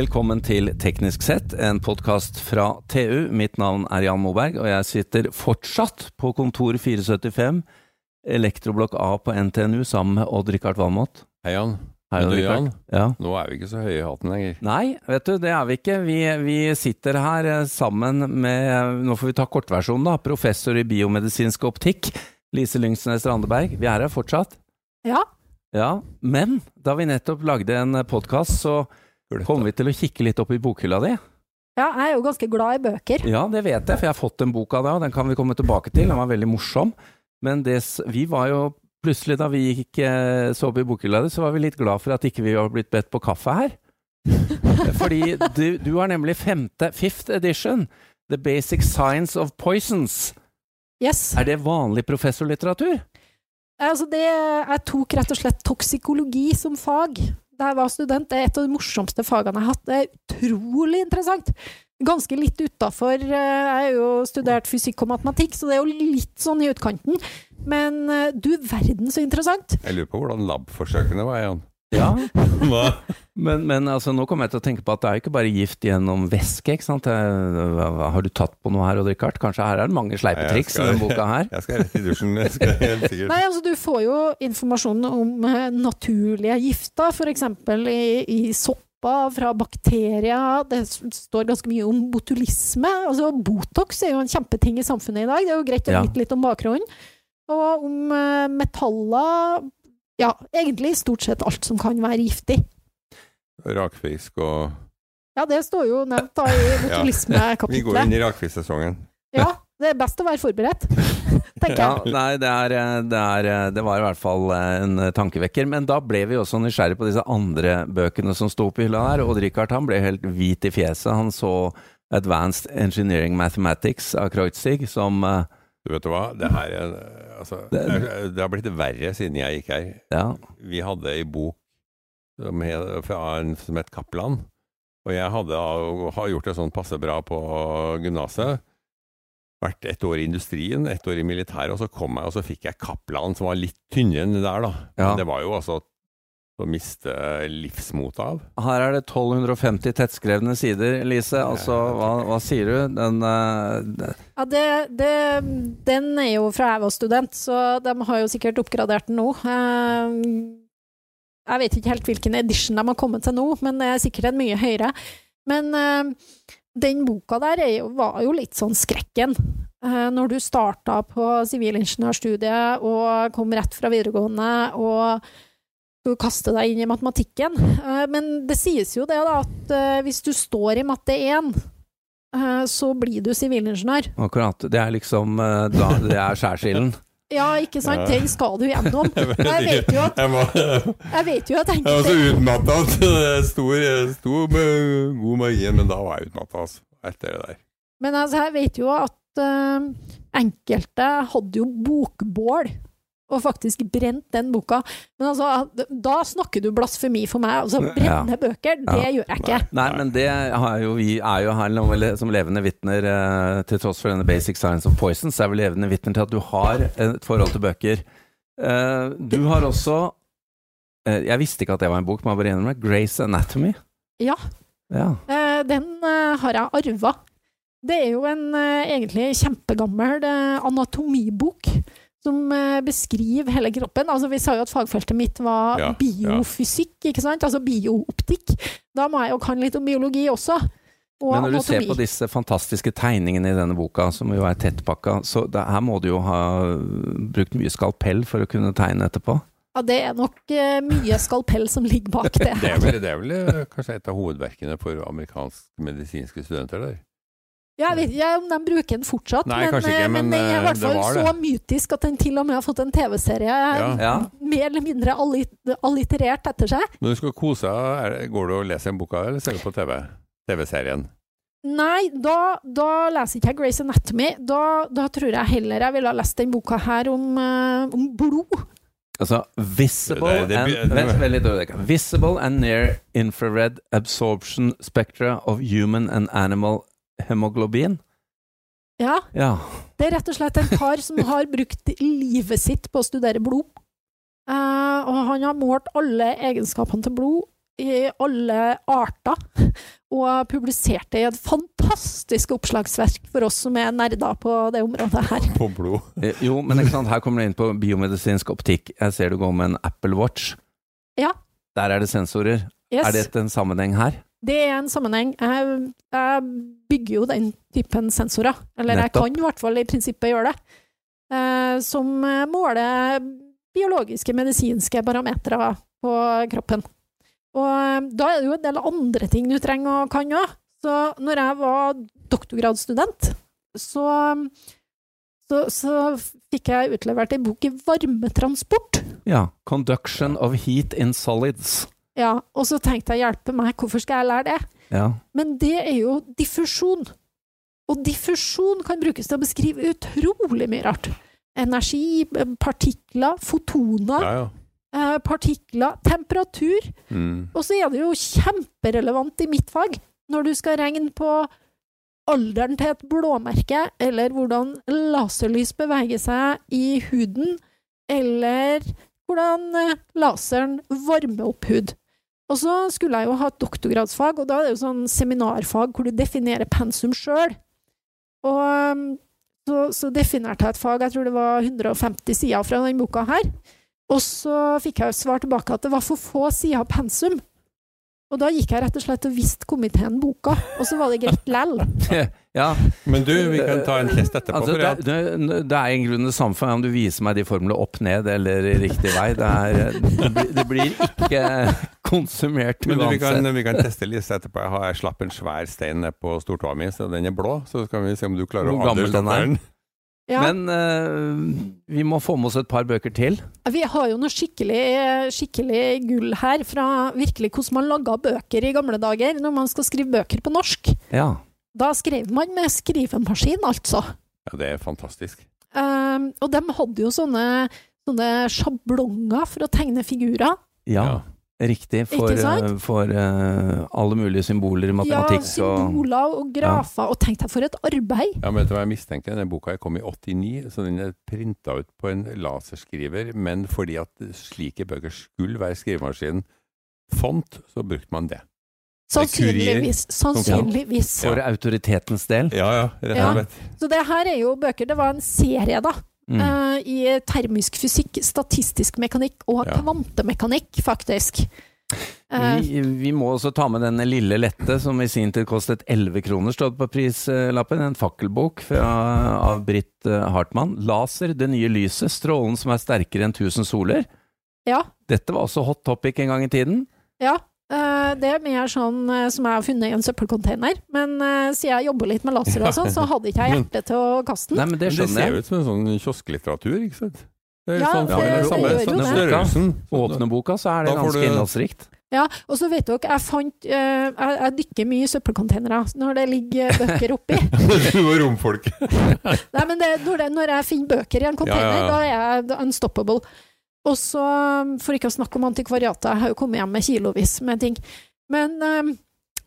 Velkommen til Teknisk sett, en podkast fra TU. Mitt navn er Jan Moberg, og jeg sitter fortsatt på kontor 475, elektroblokk A på NTNU, sammen med Odd-Rikard Valmot. Hei, Jan. Hei, du, Jan, Ja. nå er vi ikke så høye i hatten lenger. Nei, vet du, det er vi ikke. Vi, vi sitter her eh, sammen med, nå får vi ta kortversjonen da, professor i biomedisinsk optikk, Lise Lyngsnes Randeberg. Vi er her fortsatt. Ja. Ja, men da vi nettopp lagde en podkast, så kom vi til å kikke litt opp i bokhylla di. ja, jeg er jo ganske glad i bøker. Ja, det vet jeg, for jeg har fått en bok av deg, og den kan vi komme tilbake til. Den var veldig morsom. Men det, vi var jo plutselig, da vi gikk eh, så opp i bokhylla di, så var vi litt glad for at ikke vi var blitt bedt på kaffe her. Fordi du, du har nemlig femte, fifth edition, The Basic Science of Poisons. Yes. Er det vanlig professorlitteratur? Altså det, jeg tok rett og slett toksikologi som fag da jeg var student. Det er et av de morsomste fagene jeg har hatt. Det er utrolig interessant. Ganske litt utafor Jeg har jo studert fysikk og matematikk, så det er jo litt sånn i utkanten. Men eh, du verden så interessant. Jeg lurer på hvordan lab-forsøkene var, Jan. Ja, Hva? men, men altså, nå kommer jeg til å tenke på at det er jo ikke bare gift gjennom væske, ikke sant? Har du tatt på noe her, Odd-Rikard? Kanskje her er det mange sleipe triks i denne boka her? Jeg skal rett i dusjen. Jeg skal helt sikkert. Nei, altså du får jo informasjon om eh, naturlige gifter, eksempel i, i sopper fra bakterier. Det står ganske mye om botulisme. Altså Botox er jo en kjempeting i samfunnet i dag. Det er jo greit å Ja. litt om bakgrunnen. Og om eh, metaller Ja, egentlig stort sett alt som kan være giftig. Rakfisk og Ja, det står jo nevnt da i Vi går inn botulismekapitlet. i rakfisksesongen. Ja, det er best å være forberedt, tenker Ja, jeg. nei, det, er, eh, det, er, eh, det var i hvert fall eh, en tankevekker. Men da ble vi også nysgjerrig på disse andre bøkene som sto på hylla her. Odd-Rikard han ble helt hvit i fjeset. Han så Advanced Engineering Mathematics av Kreutzig som Du vet hva, det her er altså, Det- Det har blitt verre siden jeg gikk her. Ja, Vi hadde ei bok som het, som het Kaplan. Og jeg hadde har gjort det sånn passe bra på gymnaset. Vært ett år i industrien, ett år i militæret, og så kom jeg, og så fikk jeg Kaplan, som var litt tynnere enn det der, da. Ja. Men det var jo altså å miste livsmotet av. Her er det 1250 tettskrevne sider, Lise. Altså, hva, hva sier du? Den uh, Ja, det, det, den er jo fra jeg var student, så de har jo sikkert oppgradert den nå. Uh, Jeg vet ikke helt hvilken edition de har kommet til nå, men det er sikkert en mye høyere. Men uh, den boka der er jo, var jo litt sånn skrekken. Eh, Når du starta på sivilingeniørstudiet og kom rett fra videregående og du kaste deg inn i matematikken. Eh, Men det sies jo det, da, at eh, hvis du står i matte 1 eh, så blir du sivilingeniør. Akkurat. Det er liksom da, Det er skjærsilden. Ja, ikke sant? Den skal du gjennom. Jeg Jeg vet jo at, Jeg var, jeg vet jo at jeg var så enkelte utmatta at det sto, sto med god margin, men da var jeg utmatta, altså. Etter det der. Men altså, jeg vet jo at enkelte hadde jo bokbål, og faktisk brent den boka. Men altså, da snakker du blasfemi for meg. Altså, brenne bøker, det Ja. gjør jeg ikke. Nei, men det har jo vi er jo her som levende vitner, eh, til tross for denne Basic Science of poison, så er vi levende vitner til at du har et forhold til bøker. Eh, du har også eh, Jeg visste ikke at det var en bok, men jeg bare innrømme. Grace Anatomy. Ja. Ja. Den har jeg arva. Det er jo en egentlig kjempegammel anatomibok som eh, beskriver hele kroppen. Altså, vi sa jo at fagfeltet mitt var Ja, ja. biofysikk, ikke sant? Altså biooptikk. Da må jeg jo kan litt om biologi også. Og Men når du ser på disse fantastiske tegningene i denne boka, som jo er tettpakka, så det, her må du jo ha brukt mye skalpell for å kunne tegne etterpå. Ja, det er nok eh, mye skalpell som ligger bak det. Det er vel, det er vel eh, kanskje et av hovedverkene for amerikanske medisinske studenter der. Jeg vet ikke om de bruker den fortsatt, Nei, men, ikke, eh, men, men, den er i eh, hvert fall så det. mytisk at den til og med har fått en TV-serie Ja. Ja. mer eller mindre alliterert etter seg. Men du skal kose deg, det- går du og leser en det, eller ser du på TV? TV-serien. Nei, da, da leser ikke jeg Grace Anatomy. Da, da tror jeg heller jeg ville ha lest den boka her om, uh, om blod. Altså visible Det- det- det- and Vent, vent. Visible and near infrared absorption spectra of human and animal hemoglobin. Ja, Ja. det er rett og slett en kar som har brukt livet sitt på å studere blod. Uh, og han har målt alle egenskapene til blod i alle arter, og publiserte i et fantastisk oppslagsverk for oss som er nerder på det området her. På blod. Eh, Jo, men ikke sant, her kommer du inn på biomedisinsk optikk. Jeg ser du går med en Apple Watch. Ja. Der er det sensorer. Yes. Er det en sammenheng her? Det er en sammenheng. Jeg, jeg bygger jo den typen sensorer. Eller jeg kan i hvert fall i prinsippet gjøre det. Eh, som måler biologiske, medisinske parametere på kroppen. Og eh, da er det jo en del andre ting du trenger og kan òg. Så når jeg var doktorgradsstudent, så, så, så fikk jeg utlevert ei bok i varmetransport. Ja. Conduction of heat in solids. Ja, og så tenkte jeg hjelpe meg, hvorfor skal jeg lære det? Ja. Men det er jo diffusjon. Og diffusjon kan brukes til å beskrive utrolig mye rart. Energi, partikler, fotoner, Ja, ja. eh, partikler, temperatur. Mm. Og så er det jo kjemperelevant i mitt fag, når du skal regne på alderen til et blåmerke, eller hvordan laserlys beveger seg i huden, eller hvordan eh, laseren varmer opp hud. Og så skulle jeg jo ha et doktorgradsfag, og da er det jo sånn seminarfag hvor du definerer pensum sjøl. Og um, så, så definerte jeg et fag, jeg tror det var 150 sider fra den boka her. Og så fikk jeg jo svar tilbake at det var for få sider pensum. Og da gikk jeg rett og slett og viste komiteen boka, og så var det greit lell. ja. Men du, vi kan ta en test etterpå. Altså, det, det, det er i grunnen det samme for om du viser meg de formlene opp, ned eller i riktig vei. Det, er, det, det blir ikke konsumert men vi, kan, vi kan teste litt etterpå. Jeg, har, jeg slapp en svær stein ned på stortåa mi, så den er blå. Så kan vi se om du klarer Hvor å gammel den er. Ja, Men uh, vi må få med oss et par bøker til. vi har jo noe skikkelig, skikkelig gull her fra virkelig hvordan man laga bøker i gamle dager, når man skal skrive bøker på norsk. Ja. Da skrev man med skrivemaskin, altså. Ja, det er fantastisk. Um, og de hadde jo sånne, sånne sjablonger for å tegne figurer. ja. Ja. Riktig. For, eh, for uh, alle mulige symboler i Ja, matematikk og symboler og grafer. Og tenk deg for et arbeid! Ja, men vet du hva jeg mistenker? Denne boka kom i 89, så den er printa ut på en laserskriver. Men fordi at slike bøker skulle være skrivemaskinen font, så brukte man det. Sannsynligvis. Sannsynligvis. For autoritetens del. Ja, ja, rett og slett. Så det her er jo bøker Det var en serie, da. Mm. Uh, I termisk fysikk, statistisk mekanikk og Ja. kvantemekanikk, faktisk. Eh, Vi, vi må også ta med denne lille lette, som i sin tid kostet 11 kroner, stod på prislappen. En fakkelbok fra, av Britt eh, Hartmann. 'Laser, det nye lyset. Strålen som er sterkere enn 1000 soler'. ja. Dette var også hot topic en gang i tiden. Ja. Eh, det er mer sånn eh, som jeg har funnet i en søppelcontainer. Men eh, siden jeg jobber litt med laser og sånn, så hadde ikke jeg hjerte til å kaste den. Nei, men det Men det ser jo ut som en sånn kiosklitteratur, ikke sant? Det er Ja, sånn, det- det er det gjør jo det. størrelsen. Åpne boka, så er det ganske du- innholdsrikt. Ja, og så vet dere, jeg fant uh, jeg, jeg dykker mye i søppelcontainere når det ligger bøker oppi. du og romfolket. Nei, men det, når, det, når jeg finner bøker i en container, Ja, ja, ja. da er jeg unstoppable. Og så, for ikke å snakke om antikvariatet, jeg har jo kommet hjem med kilovis med ting. Men eh,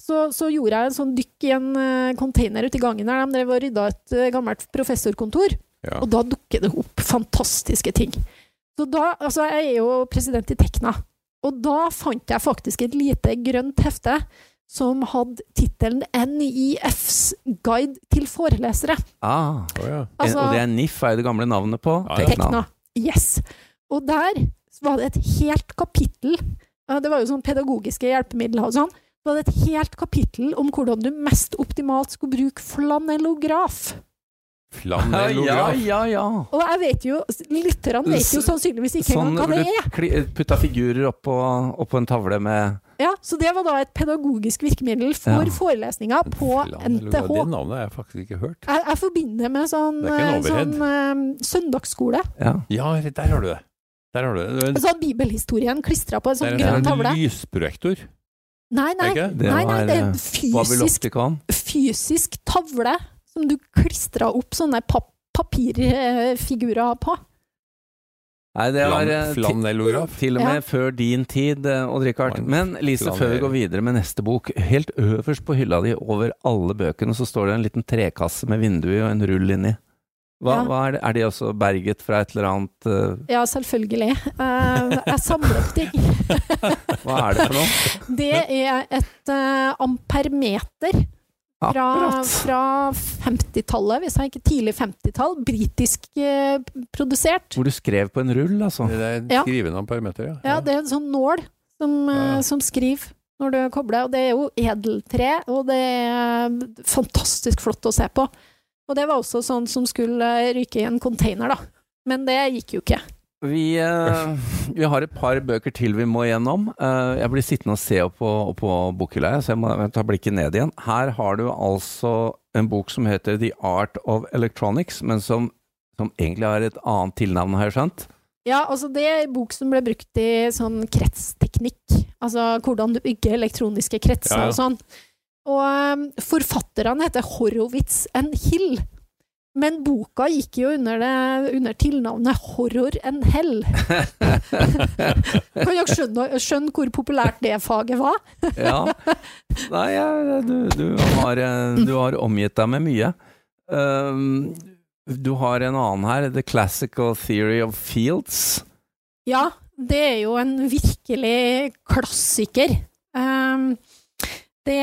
så, så gjorde jeg en sånn dykk i en eh, container ute i gangen der de drev og rydda et eh, gammelt professorkontor, Ja. og da dukker det opp fantastiske ting. Så da, altså jeg er jo president i Tekna, og da fant jeg faktisk et lite grønt hefte som hadde tittelen NIFs guide til forelesere. Ah, oh ja. Altså- og det er NIF, er jo det gamle navnet på. Tekna. Tekna. Yes. Og der var det et helt kapittel Det var jo sånn pedagogiske hjelpemidler og sånn. Det var et helt kapittel om hvordan du mest optimalt skulle bruke flanellograf. Ja, Flanellograf. ja, ja. Og jeg vet jo, lytterne vet jo sannsynligvis ikke Sånn engang hva det er. Sånn putta figurer opp på, opp på en tavle med Ja, så det var da et pedagogisk virkemiddel for Ja. forelesninger på. NTH. Det navnet har jeg faktisk ikke hørt. Jeg, jeg forbinder med sånn, Det eh, sånn uh, søndagsskole. Ja. Ja, der har du det. Der har du det. Det er en, Sånn bibelhistorien klistra på en det sånn er grønn en tavle. lysprojektor. Nei, nei. Er ikke? Det Nei, nei, det er en fysisk, fysisk tavle som du klistra opp sånne pap papirfigurer på. Nei, det var eh, Flanellograf. til og Ja. med før din tid, eh, Odd Rikard. Men Lise, før vi går videre med neste bok, helt øverst på hylla di over alle bøkene så står det en liten trekasse med vindu i og en rull inni. Hva, Ja. hva er, det, er de også berget fra et eller annet uh... Ja, selvfølgelig. Uh, jeg samler opp ting. Hva er det for noe? Det er et uh, ampermeter fra, fra 50-tallet, hvis jeg ikke tidlig 50-tall. Britisk eh, produsert. Hvor du skrev på en rull, altså. Det er Ja. skrivende ampermeter, ja. Ja, det er en sånn nål som, Ja. som skriver når du kobler, og det er jo edeltre, og det er fantastisk flott å se på. Og det var også sånn som skulle ryke i en container, da. Men det gikk jo ikke. Vi, eh, vi har et par bøker til vi må gjennom. Eh, jeg blir sittende og se opp på, opp på bokhylla, så jeg må ta blikket ned igjen. Her har du altså en bok som heter The Art of Electronics, men som, som egentlig har et annet tilnavn, har jeg skjønt. Ja, altså det er en bok som ble brukt i sånn kretsteknikk. Altså hvordan du bygger elektroniske kretser Ja, ja. og sånn. Og um, forfatterne heter Horowitz and Hill. Men boka gikk jo under, det, under tilnavnet Horror and Hell. kan dere skjønne, skjønne hvor populært det faget var? Ja. Nei, du, du, har, eh, du har omgitt deg med mye. Um, du har en annen her, The Classical Theory of Fields. Ja, det er jo en virkelig klassiker. Um, det,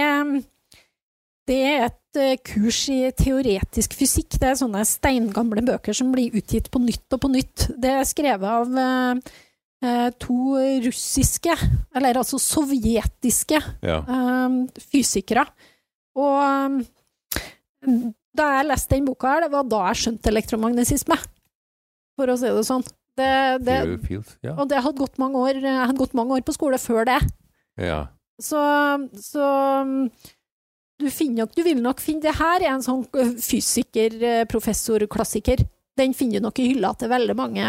det er et eh, kurs i teoretisk fysikk. Det er sånne steingamle bøker som blir utgitt på nytt og på nytt. Det er skrevet av eh, eh, to russiske, eller altså sovjetiske, ja. fysikere. Og da jeg leste den boka her, det var da jeg skjønte elektromagnetisme, for å si det sånn. Det, det, og det hadde gått mange år, jeg hadde gått mange år på skole før det. ja. Så, så um, du, nok, du vil nok finne Det her er en sånn uh, fysiker, uh, professor, klassiker. Den finner du nok i hylla til veldig mange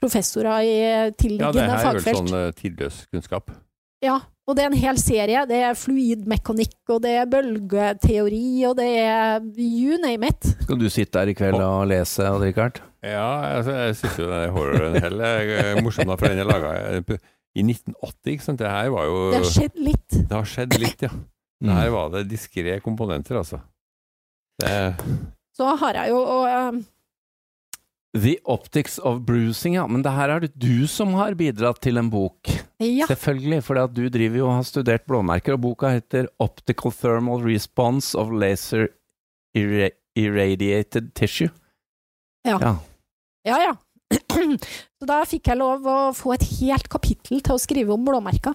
professorer i ja, det her er vel fagfelt. sånn tidløs kunnskap. Ja, og det er en hel serie. Det er fluidmekanikk, og det er bølgeteori, og det er you name it. Skal du sitte her i kveld og lese, Odd Rikard? Ja, jeg, jeg syns jo den horroren er eh, morsom, for den er laga i 1980, ikke sant. Det her var jo Det har skjedd litt. Det har skjedd litt, ja. Mm. Her var det diskré komponenter, altså. Det, Så har jeg jo og, uh... The Optics of Bruising, ja. Men det her er det du som har bidratt til en bok. Ja. Selvfølgelig, for du driver jo og har studert blåmerker, og boka heter Optical Thermal Response of Laser Irra Irradiated Tissue. Ja. ja. Ja, ja. Så da fikk jeg lov å få et helt kapittel til å skrive om blåmerker.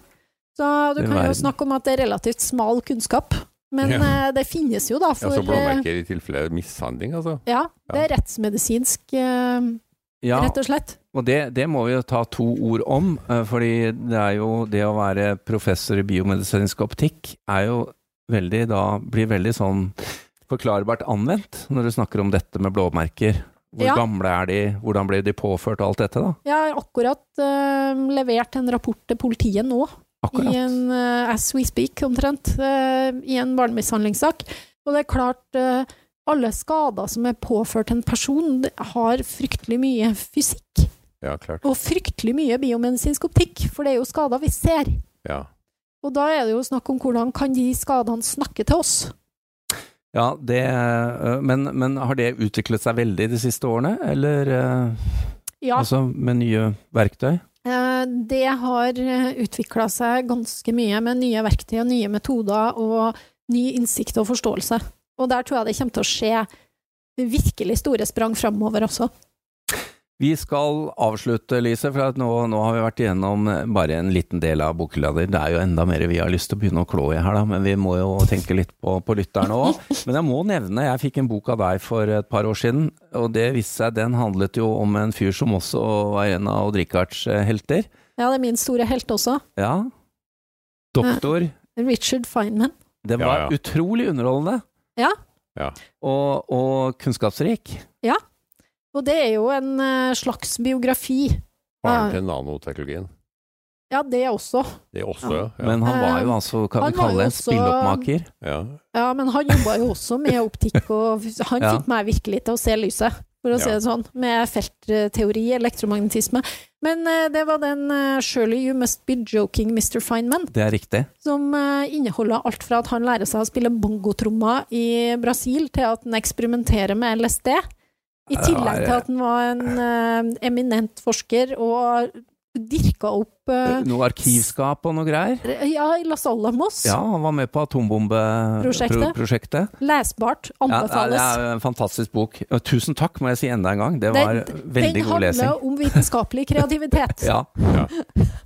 Så du kan jo snakke om at det er relativt smal kunnskap, men Ja. eh, det finnes jo da ja, så eh, blåmerker i tilfelle mishandling, altså. Ja, det er rettsmedisinsk, eh, ja rett og slett. og det, det må vi jo ta to ord om, fordi det er jo det å være professor i biomedisinsk optikk er jo veldig da blir veldig sånn forklarbart anvendt når du snakker om dette med blåmerker. Hvor Ja. gamle er de, hvordan ble de påført og alt dette, da? Jeg har akkurat uh, levert en rapport til politiet nå, Akkurat. i en uh, as we speak omtrent, uh, i en barnemishandlingssak. Og det er klart, alle skader som er påført en person, har fryktelig mye fysikk. Ja, klart. Og fryktelig mye biomedisinsk optikk, for det er jo skader vi ser. Ja. Og da er det jo snakk om hvordan kan de skadene snakke til oss? Ja, det men, men har det utviklet seg veldig de siste årene, eller Ja, altså med nye verktøy? eh, det har utvikla seg ganske mye med nye verktøy og nye metoder og ny innsikt og forståelse. Og der tror jeg det kommer til å skje virkelig store sprang framover også. Vi skal avslutte, Lise, for at nå, nå har vi vært igjennom eh, bare en liten del av bokhylla di. Det er jo enda mer vi har lyst til å begynne å klå i her, da, men vi må jo tenke litt på, på lytterne òg. Men jeg må nevne, jeg fikk en bok av deg for et par år siden, og det viste seg den handlet jo om en fyr som også var en av Odd Rikards eh, helter. Ja, det er min store helt også. Ja. Doktor. Richard Feynman. Det var ja. utrolig underholdende. Ja. Ja. Og, og kunnskapsrik. Og det er jo en eh, slags biografi. Faren til nanoteknologien. Ja, det også. Det også, ja. ja. Men han var jo Eh, altså, kan vi kalle det, en også- spilloppmaker. ja. Ja, men han jobba jo også med optikk, og han Ja. fikk meg virkelig til å se lyset, for å si det sånn, med feltteori, elektromagnetisme. Men eh, det var den 'Surely You Must Be Joking, Mr. Feynman', Det er riktig. som eh, inneholder alt fra at han lærer seg å spille bongotrommer i Brasil, til at han eksperimenterer med LSD. I tillegg til at han var en uh, eminent forsker og dirka opp uh, Noe arkivskap og noe greier? Ja, i Las Alamos. Ja, han var med på atombombeprosjektet. Lesbart. Anbefales. Ja, det er en fantastisk bok. Tusen takk, må jeg si enda en gang. Det var den, veldig den god lesing. Den handler om vitenskapelig kreativitet. ja. ja.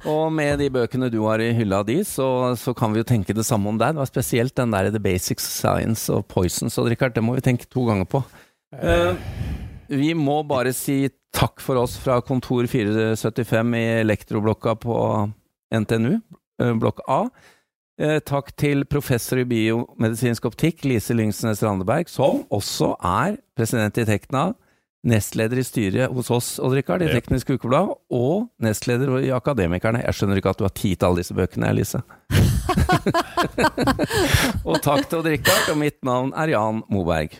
Og med de bøkene du har i hylla di, så, så, kan vi jo tenke det samme om deg. Det var spesielt den der The Basics Science og Poisons, og Richard, det må vi tenke to ganger på. Uh, vi må bare si takk for oss fra kontor 475 i elektroblokka på NTNU, eh, blokk A. Eh, takk til professor i biomedisinsk optikk, Lise Lyngsnes Randeberg, som også er president i Tekna, nestleder i styret hos oss, Odd Rikard, i Teknisk Ukeblad, og nestleder i Akademikerne. Jeg skjønner ikke at du har tid til alle disse bøkene, Lise. og takk til Odd Rikard, og mitt navn er Jan Moberg.